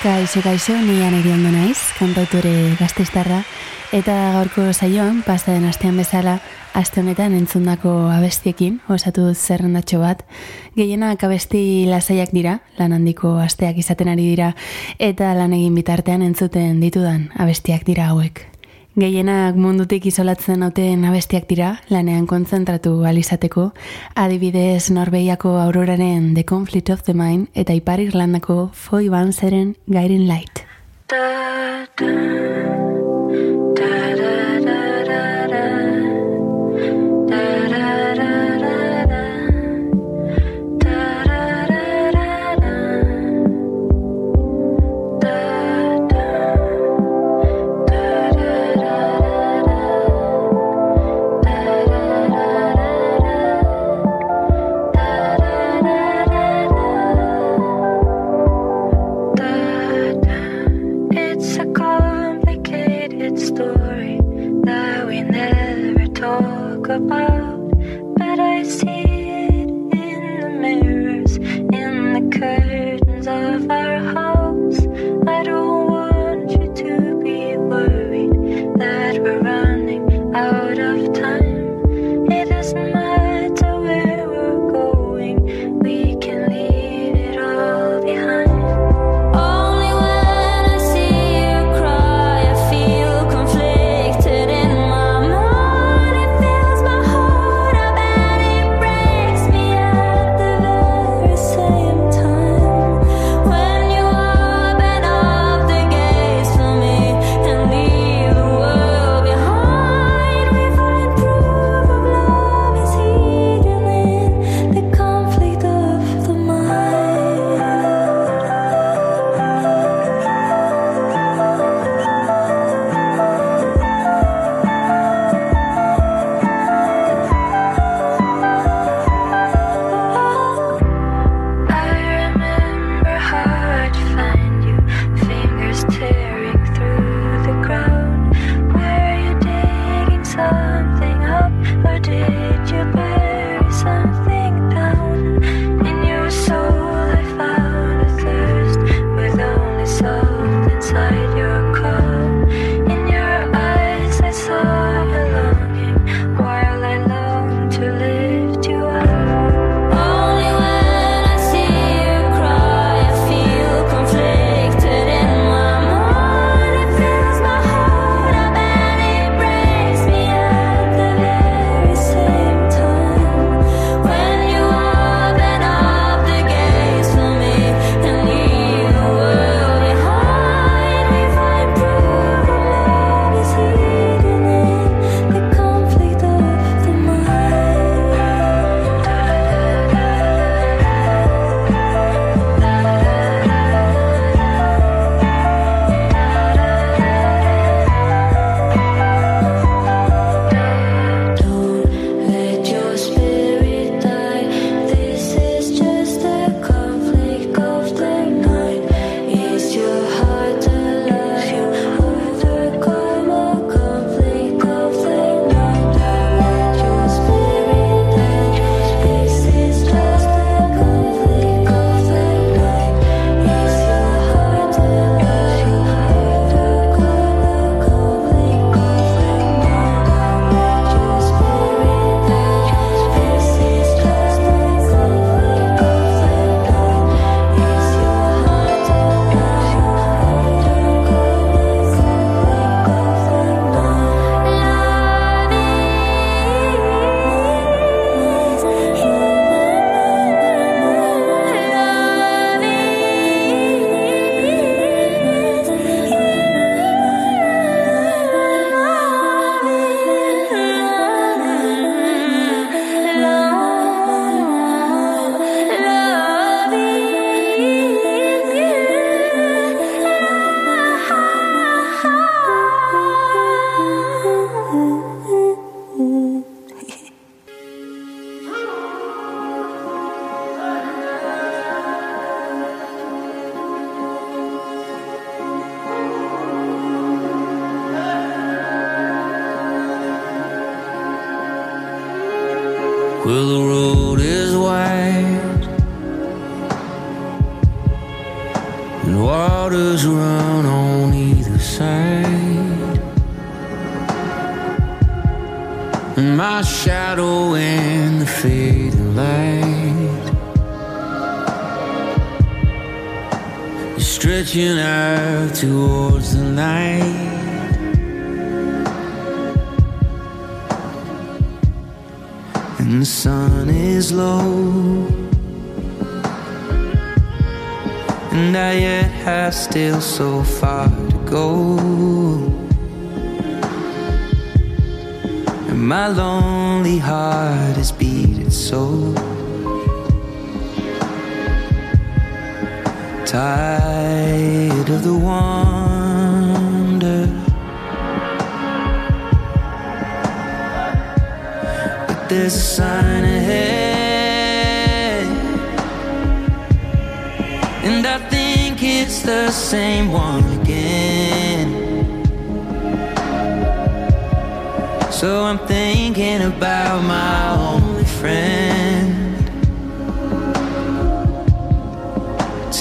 Kaixo, kaixo, nian ediondo naiz, kantautore gazteiztarra, eta gaurko saioan, pasta den astean bezala, aste honetan entzundako abestiekin, osatu zerrendatxo bat, gehienak abesti lasaiak dira, lan handiko asteak izaten ari dira, eta lan egin bitartean entzuten ditudan abestiak dira hauek. Gehienak mundutik isolatzen hauten abestiak dira, lanean kontzentratu alizateko, adibidez Norbeiako auroraren The Conflict of the Mind eta Ipar Irlandako Foi Banzeren Guiding Light. Da, da.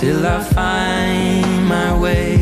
Till I find my way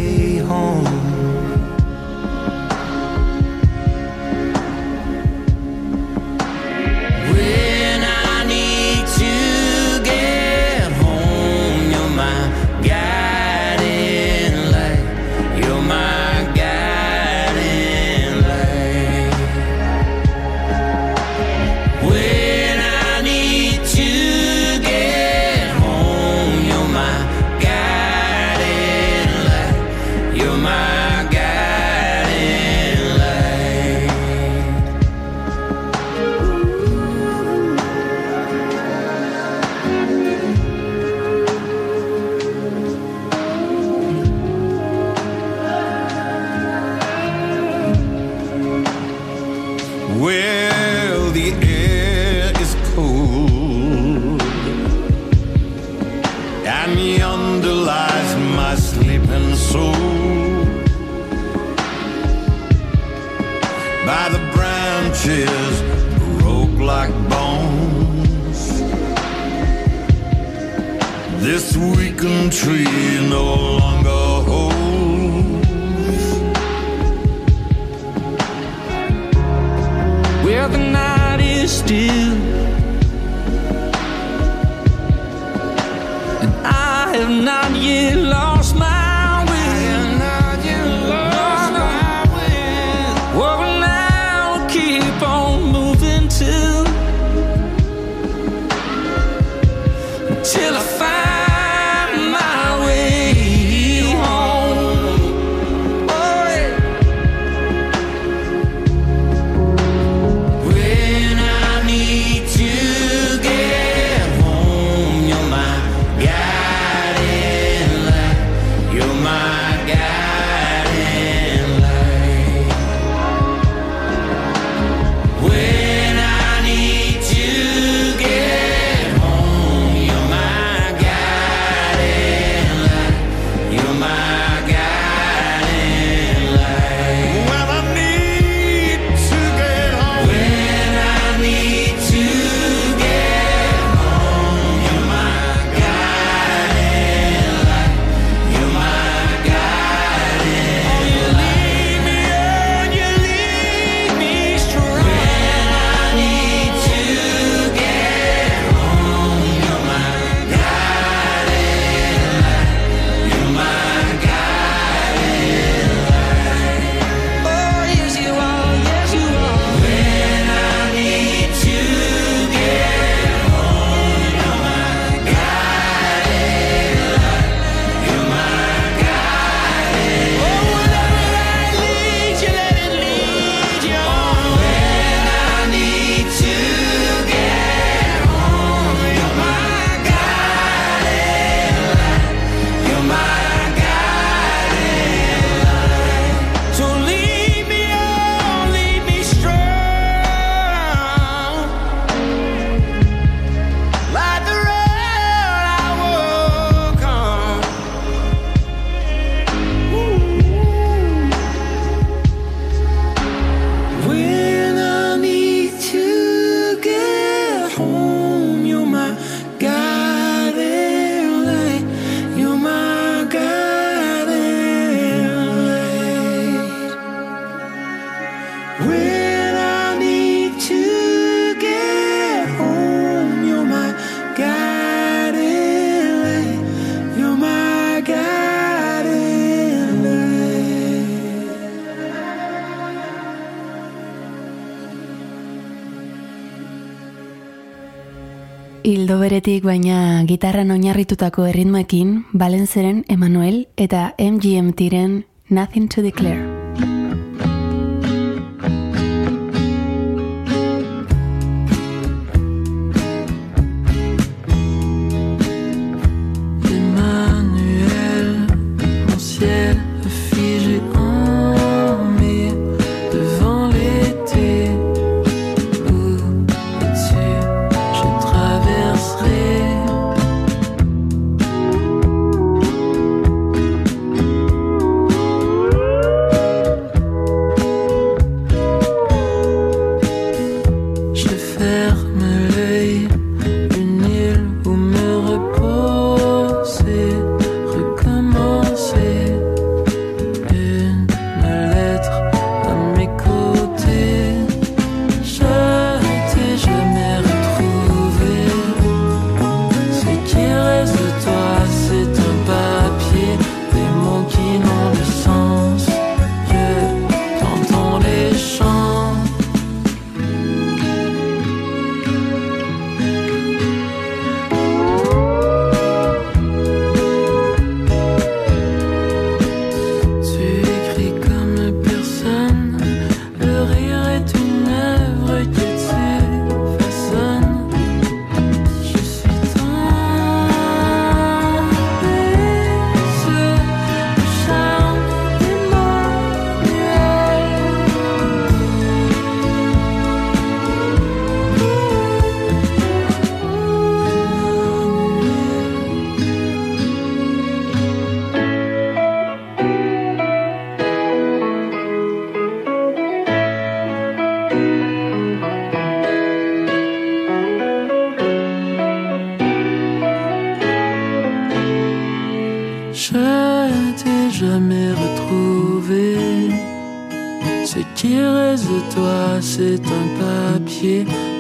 beretik baina gitarran oinarritutako erritmoekin, Balenzeren Emanuel eta MGMT-ren Nothing to Declare.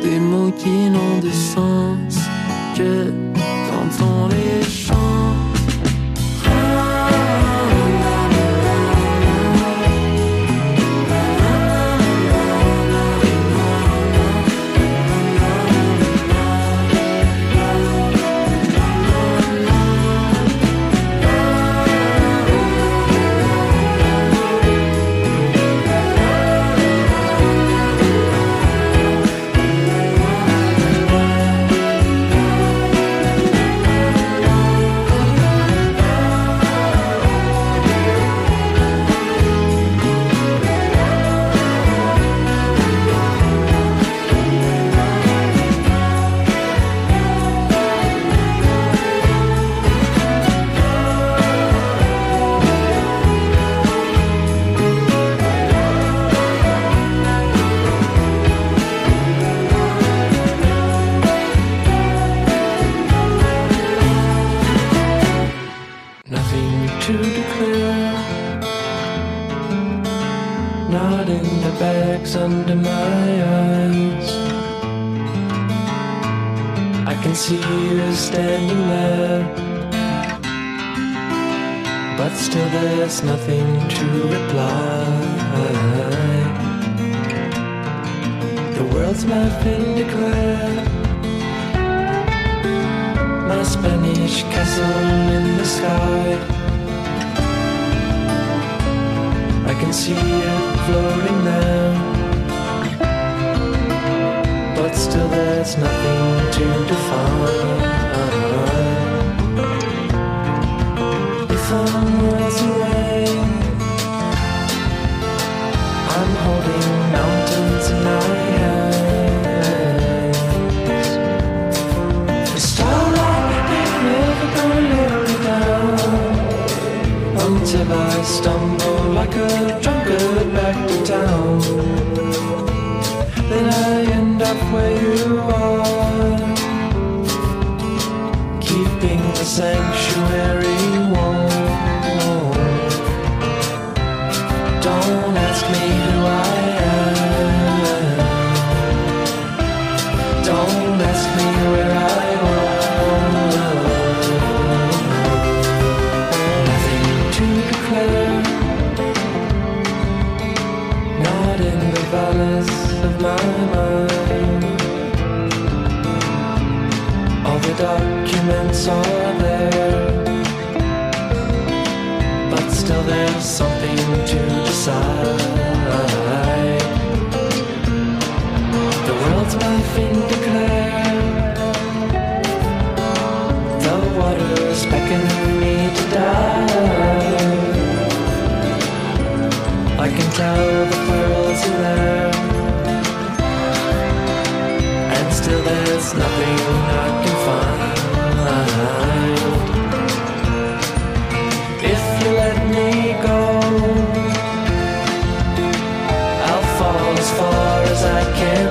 des mots qui n'ont de sens que quand on les chante. castle in the sky. I can see it floating there, but still there's nothing to define. and I stumble like a drunkard back to town. Then I end up where you are, keeping the sanctuary. Documents are there. But still, there's something to decide. The world's my declare. The water's beckoning me to die. I can tell the pearls are there. And still there's nothing I as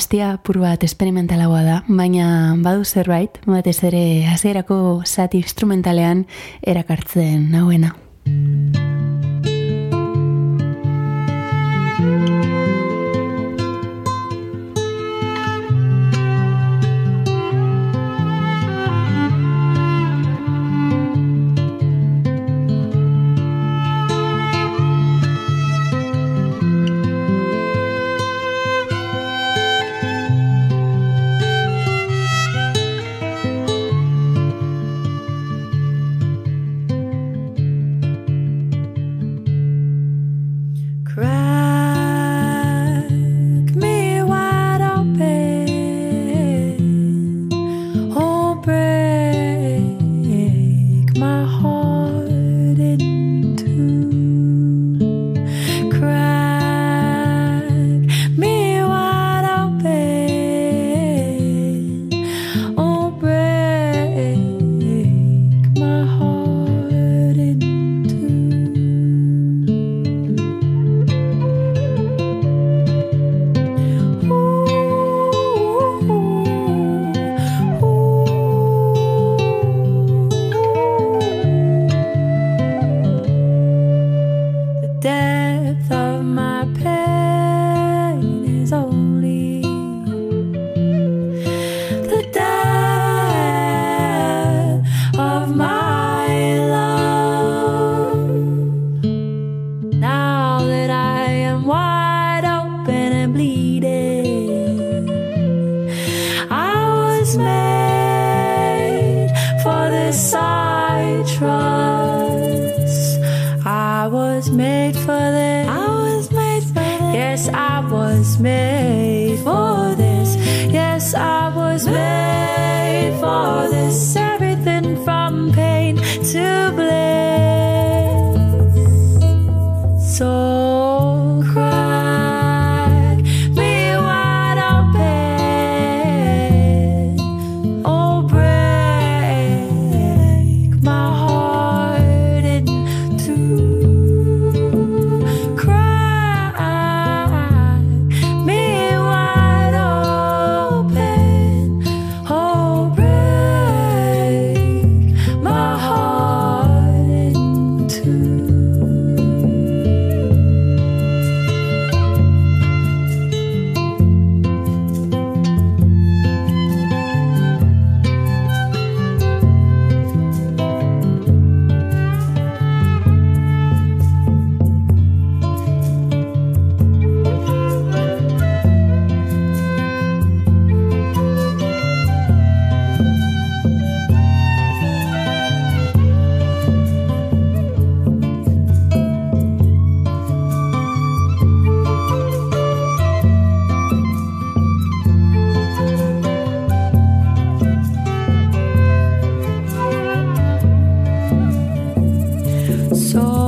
abestia pur bat esperimentalagoa da, baina badu zerbait, batez ere hasierako zati instrumentalean erakartzen nauena. Was made for this. I trust. I was made for this. I was made for this. Yes, I was made for this. Yes, I was made for this. Everything from pain to bliss. soul.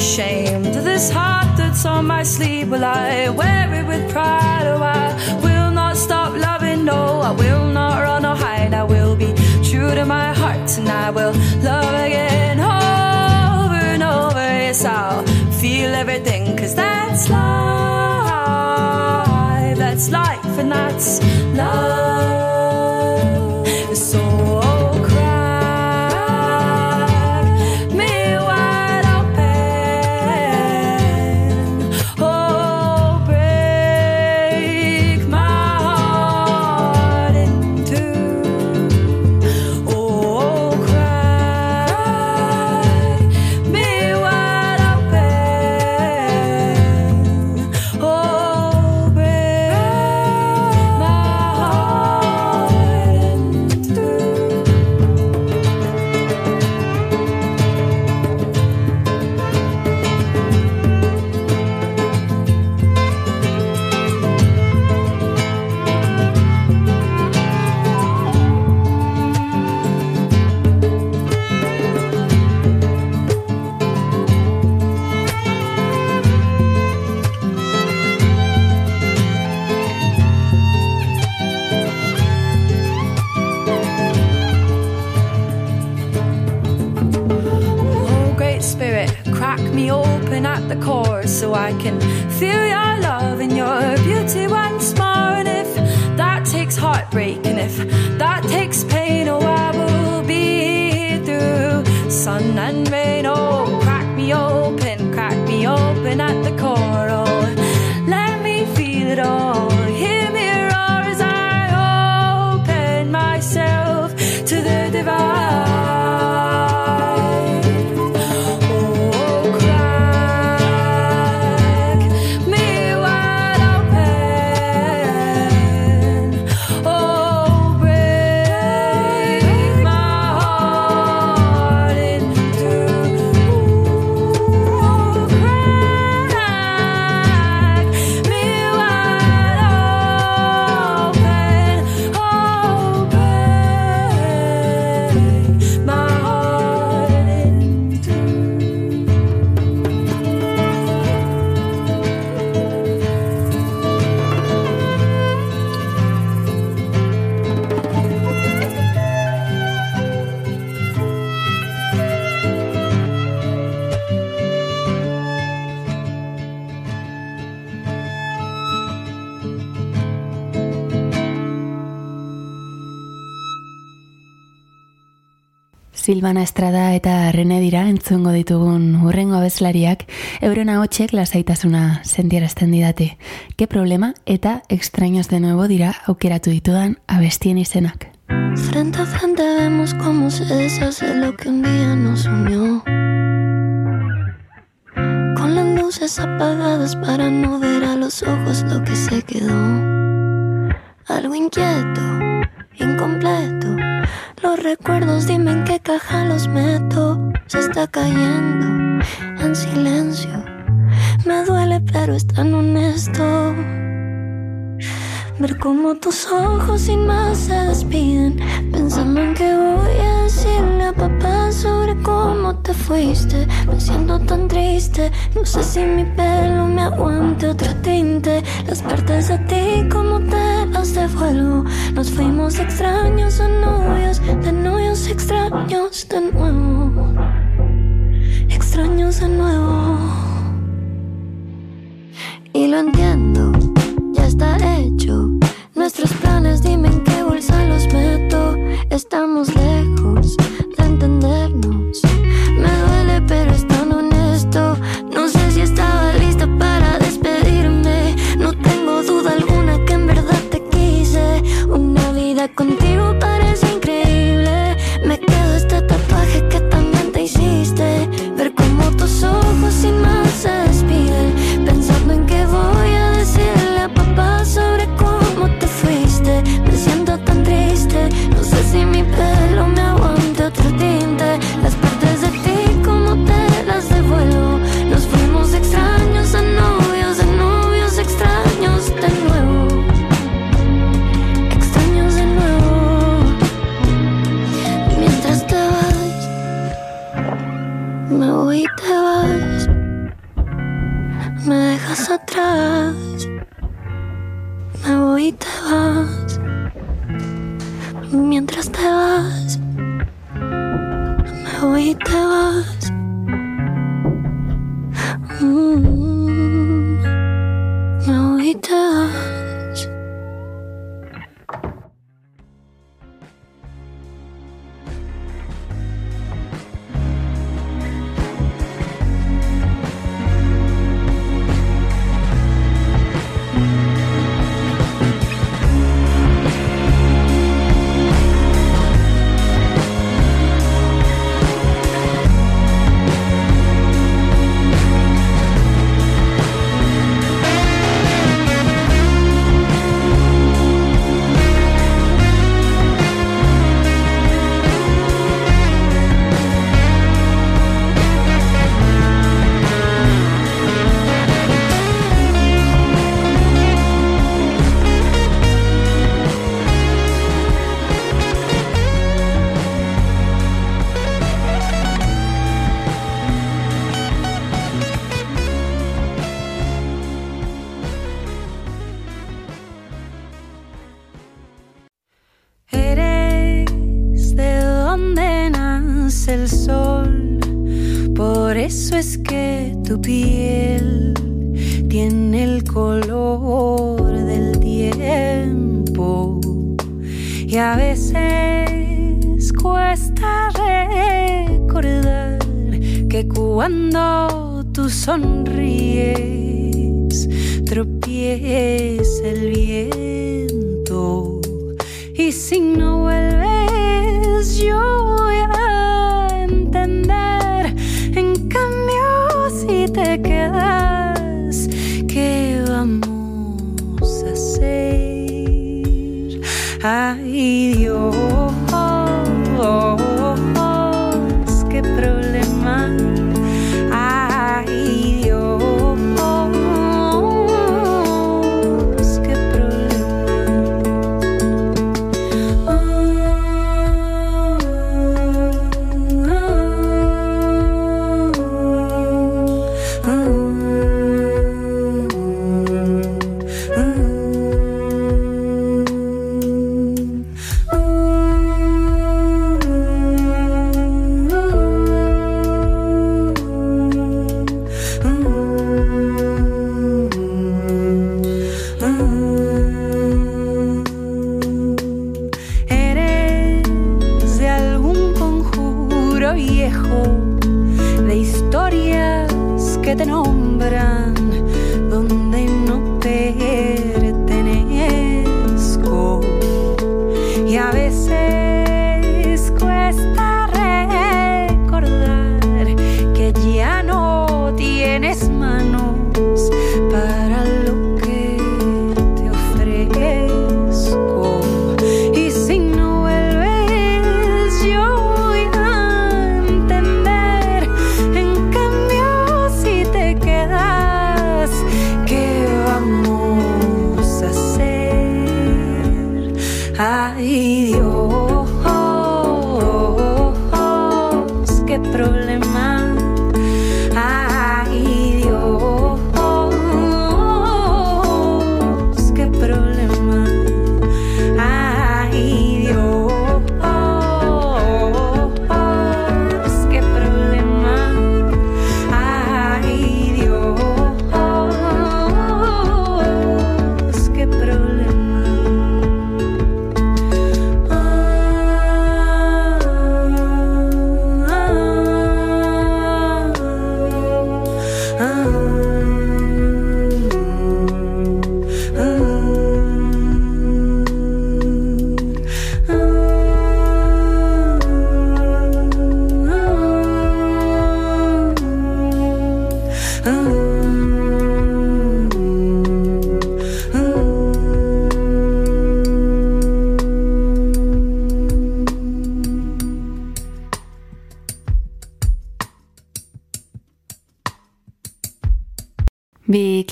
Ashamed this heart that's on my sleeve. Will I wear it with pride? Oh, I will not stop loving, no, I will not run or hide. I will be true to my heart and I will love again over and over. Yes, I'll feel everything, cause that's life, that's life, and that's love. Silvana Estrada eta Rene dira entzungo ditugun urrengo abeslariak euren ahotsek lasaitasuna sentierazten didate. Ke problema eta extraños de nuevo dira aukeratu ditudan abestien izenak. Frente a frente vemos cómo se deshace lo que un día nos unió. Con las luces apagadas para no ver a los ojos lo que se quedó. Algo inquieto, incompleto. Los recuerdos, dime en qué caja los meto. Se está cayendo en silencio. Me duele, pero es tan honesto. Ver cómo tus ojos sin más se despiden Pensando en que voy a decirle a papá sobre cómo te fuiste. Me siento tan triste, no sé si mi pelo me aguante otro tinte. Las partes de ti como te las devuelvo Nos fuimos extraños a novios, de novios extraños de nuevo. Extraños de nuevo. Y lo entiendo, ya está hecho. Nuestros planes, dime en qué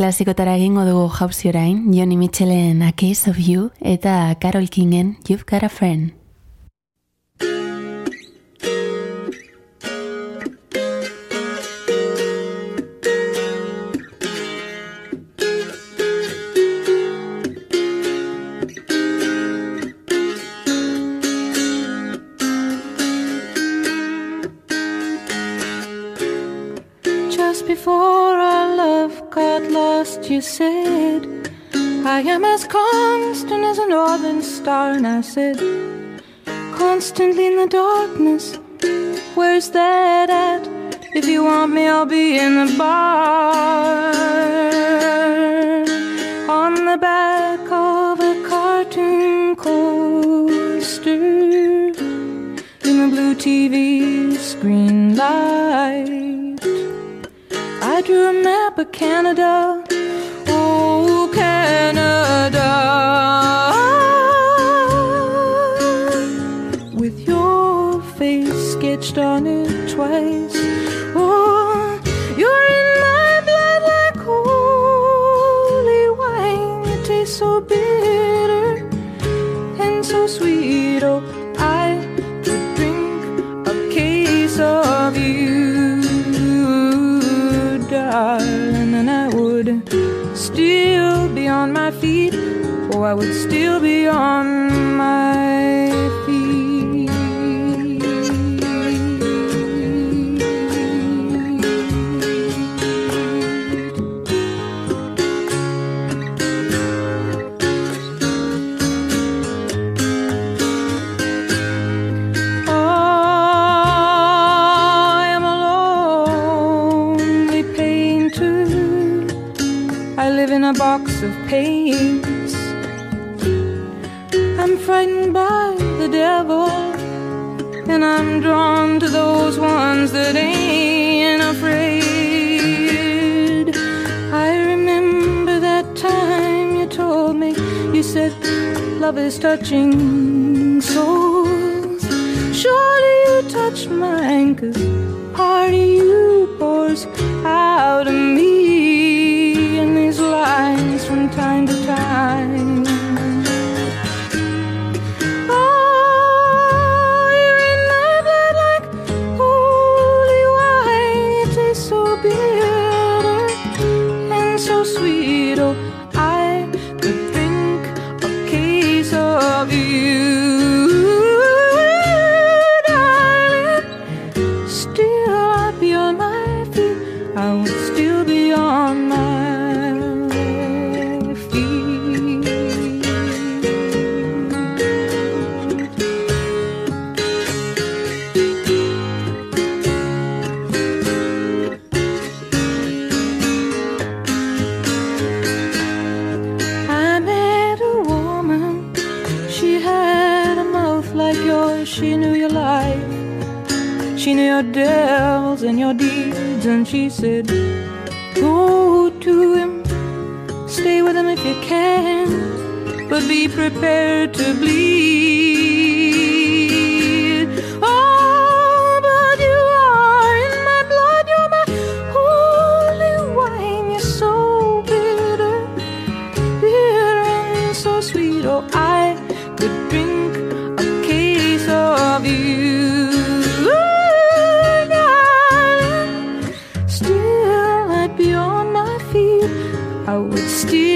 klasikotara egingo dugu jauzi orain, Johnny Mitchellen A Case of You eta Carol Kingen You've Got a Friend. Said, Constantly in the darkness, where's that at? If you want me, I'll be in the bar. On the back of a cartoon coaster in the blue TV screen light. I drew a map of Canada. On my feet. or I would still be on my paints. I'm frightened by the devil, and I'm drawn to those ones that ain't afraid. I remember that time you told me, you said, love is touching souls. Surely you touch mine, cause part of you pours out of me lines from time she said, Go to him. Stay with him if you can. But be prepared to bleed. Would still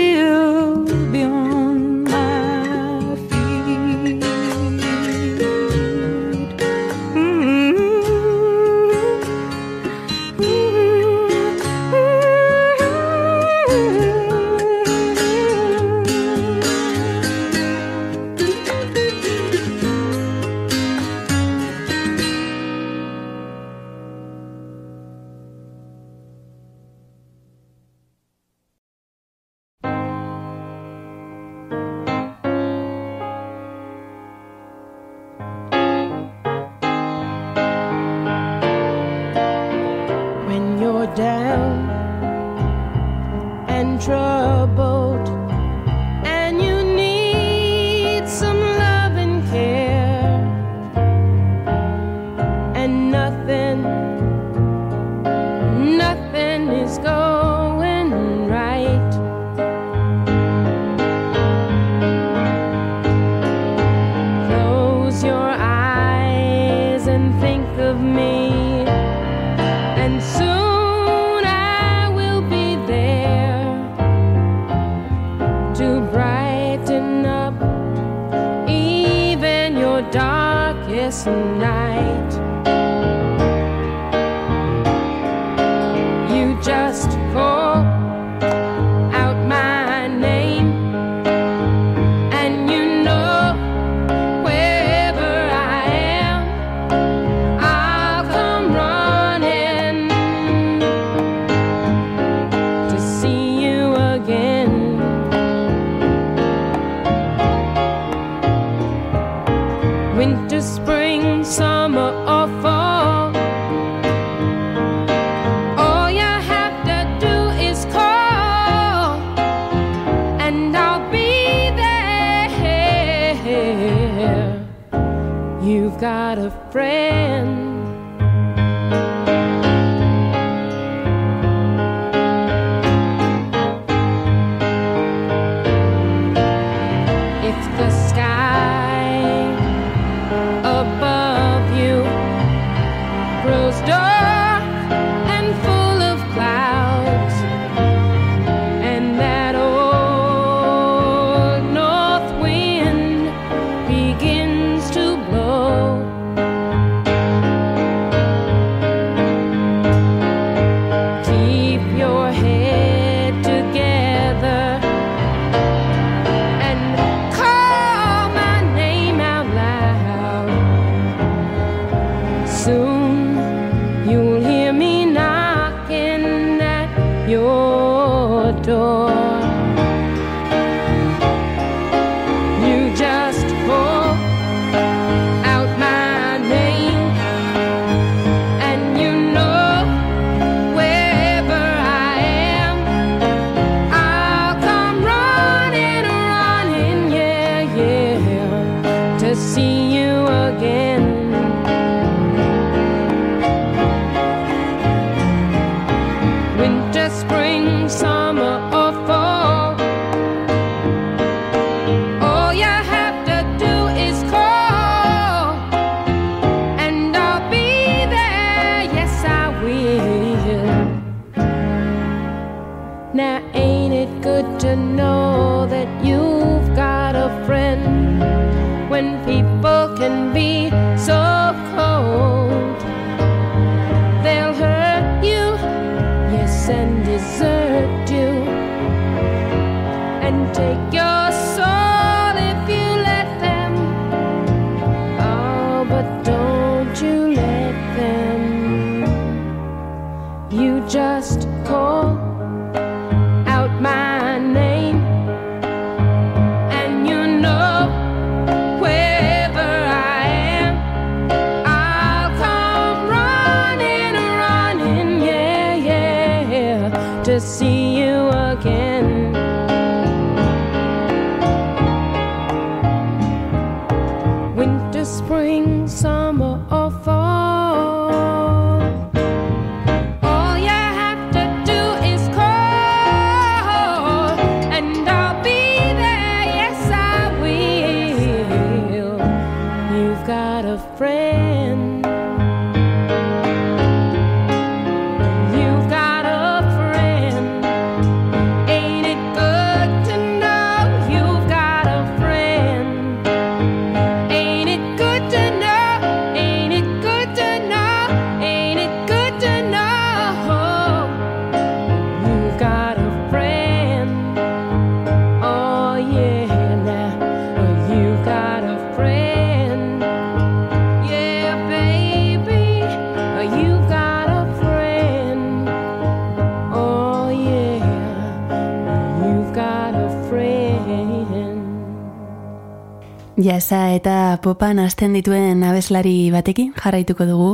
popan hasten dituen abeslari batekin jarraituko dugu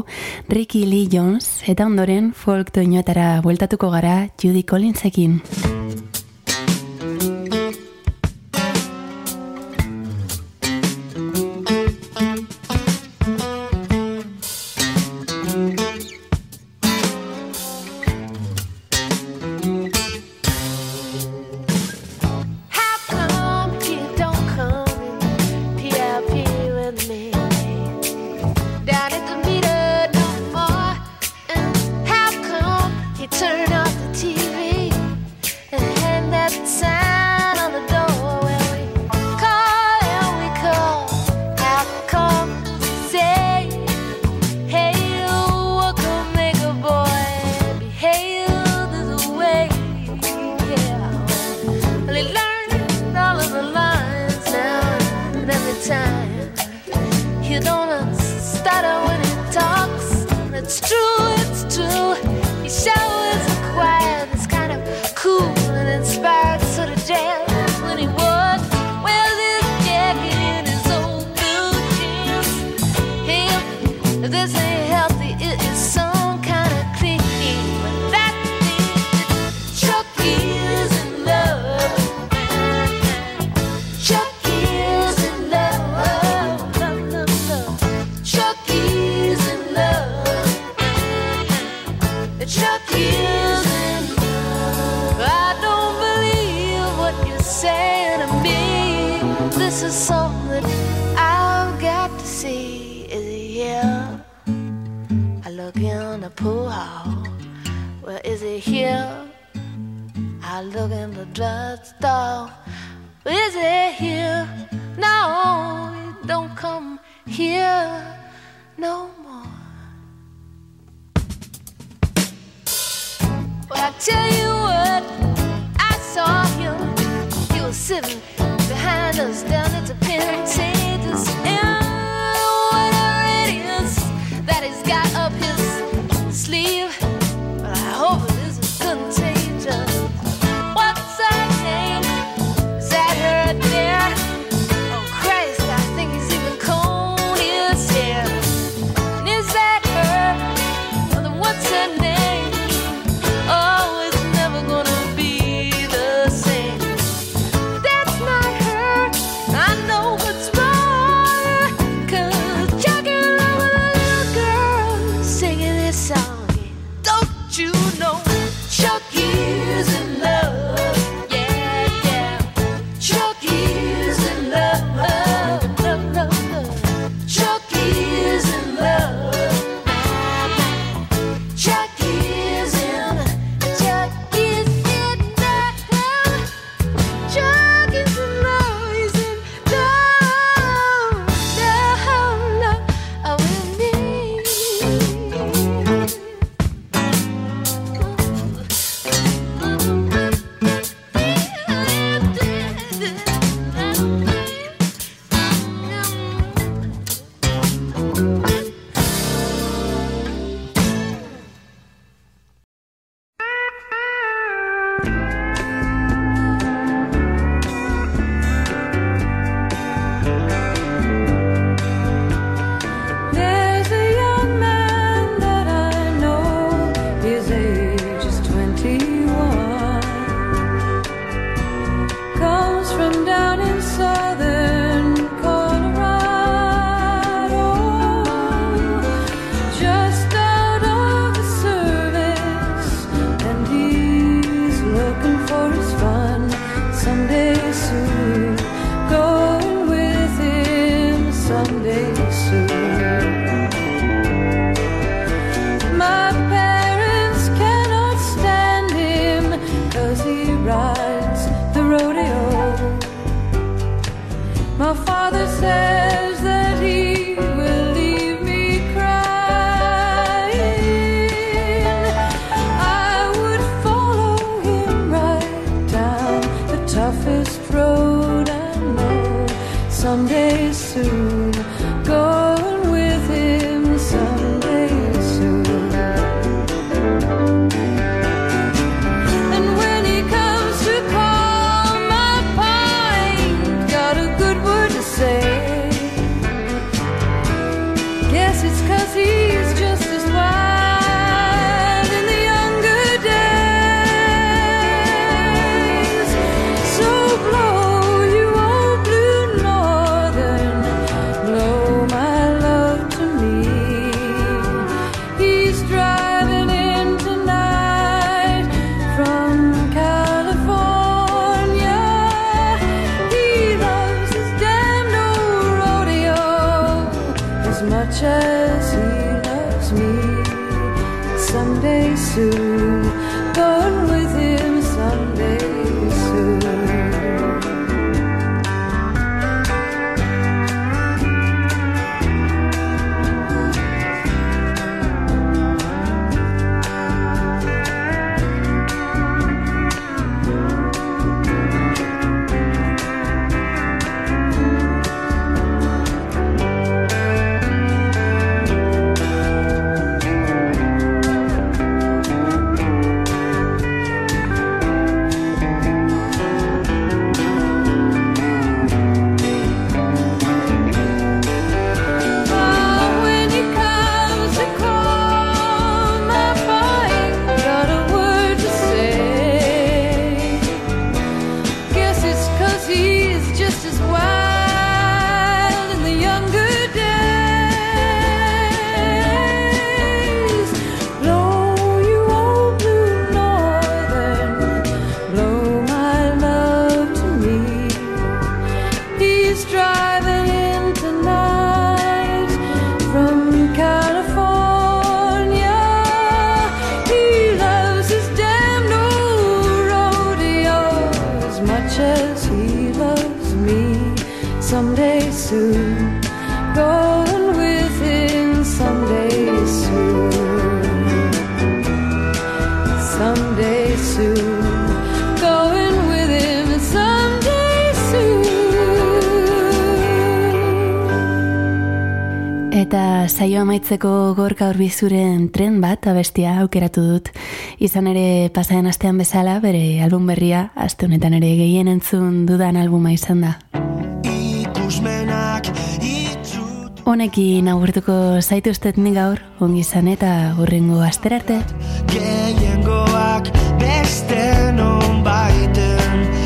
Ricky Lee Jones eta ondoren folk doinoetara bueltatuko gara Judy Collinsekin. Much as he loves me. Someday soon, saio amaitzeko gorka urbizuren tren bat abestia aukeratu dut. Izan ere pasaden astean bezala bere album berria, aste honetan ere gehien entzun dudan albuma izan da. Honekin agurtuko zaituztet ni gaur, ongi izan eta hurrengo asterarte. gehiengoak beste non baiten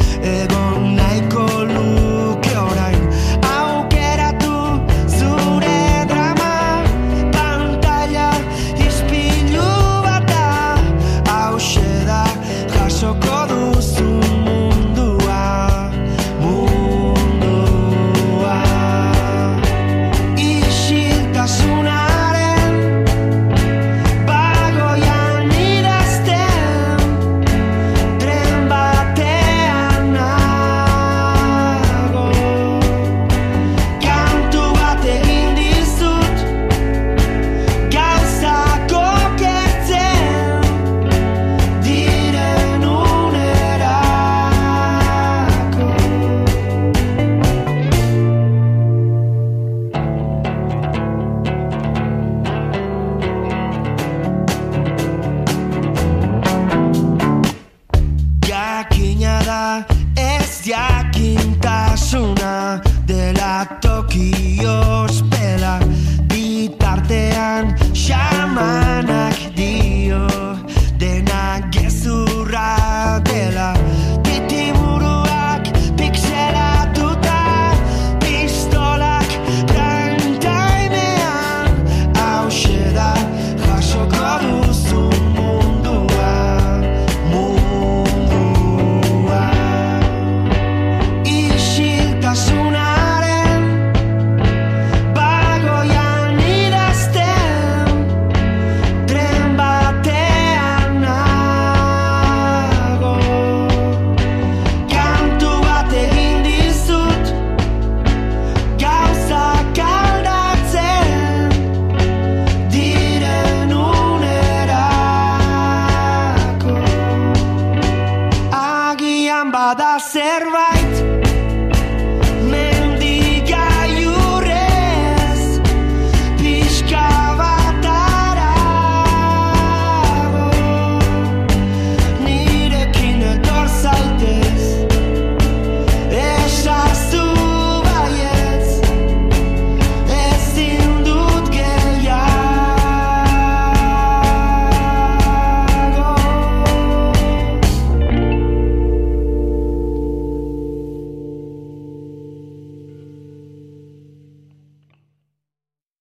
ezjakintasuna dela toki ospela bitartean xamana